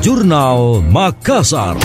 Jurnal Makassar.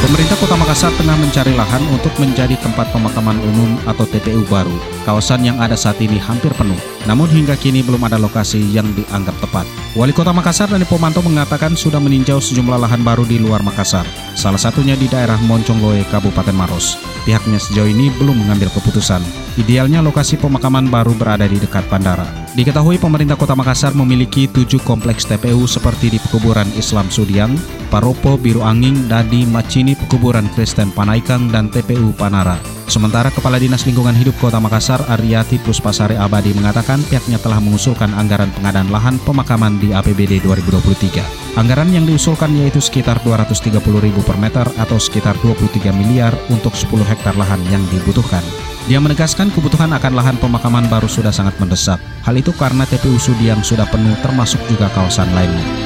Pemerintah Kota Makassar tengah mencari lahan untuk menjadi tempat pemakaman umum atau TPU baru. Kawasan yang ada saat ini hampir penuh, namun hingga kini belum ada lokasi yang dianggap tepat. Wali Kota Makassar Dani Pomanto mengatakan sudah meninjau sejumlah lahan baru di luar Makassar, salah satunya di daerah Moncongloe, Kabupaten Maros. Pihaknya sejauh ini belum mengambil keputusan. Idealnya lokasi pemakaman baru berada di dekat bandara. Diketahui pemerintah Kota Makassar memiliki tujuh kompleks TPU seperti di Pekuburan Islam Sudiang, Paropo, Biru Angin, Dadi, Macini, Pekuburan Kristen Panaikang, dan TPU Panara. Sementara Kepala Dinas Lingkungan Hidup Kota Makassar Aryati Puspasari Abadi mengatakan pihaknya telah mengusulkan anggaran pengadaan lahan pemakaman di APBD 2023. Anggaran yang diusulkan yaitu sekitar 230 ribu per meter atau sekitar 23 miliar untuk 10 hektar lahan yang dibutuhkan. Dia menegaskan kebutuhan akan lahan pemakaman baru sudah sangat mendesak. Hal itu karena TPU Sudiang sudah penuh termasuk juga kawasan lainnya.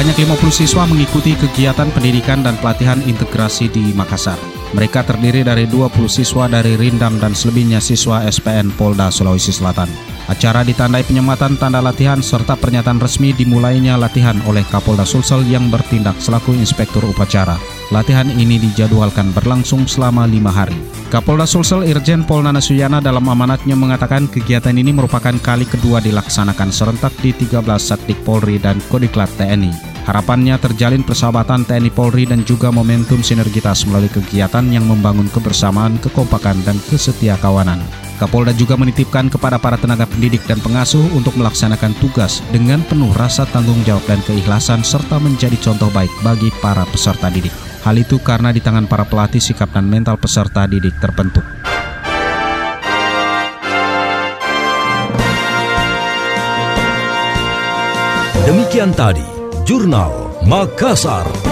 Sebanyak 50 siswa mengikuti kegiatan pendidikan dan pelatihan integrasi di Makassar. Mereka terdiri dari 20 siswa dari Rindam dan selebihnya siswa SPN Polda Sulawesi Selatan. Acara ditandai penyematan tanda latihan serta pernyataan resmi dimulainya latihan oleh Kapolda Sulsel yang bertindak selaku inspektur upacara. Latihan ini dijadwalkan berlangsung selama lima hari. Kapolda Sulsel Irjen Pol Nana Suyana dalam amanatnya mengatakan kegiatan ini merupakan kali kedua dilaksanakan serentak di 13 Satdik Polri dan Kodiklat TNI. Harapannya terjalin persahabatan TNI Polri dan juga momentum sinergitas melalui kegiatan yang membangun kebersamaan, kekompakan, dan kesetia kawanan. Kapolda juga menitipkan kepada para tenaga pendidik dan pengasuh untuk melaksanakan tugas dengan penuh rasa tanggung jawab dan keikhlasan serta menjadi contoh baik bagi para peserta didik. Hal itu karena di tangan para pelatih sikap dan mental peserta didik terbentuk. Demikian tadi Jurnal Makassar.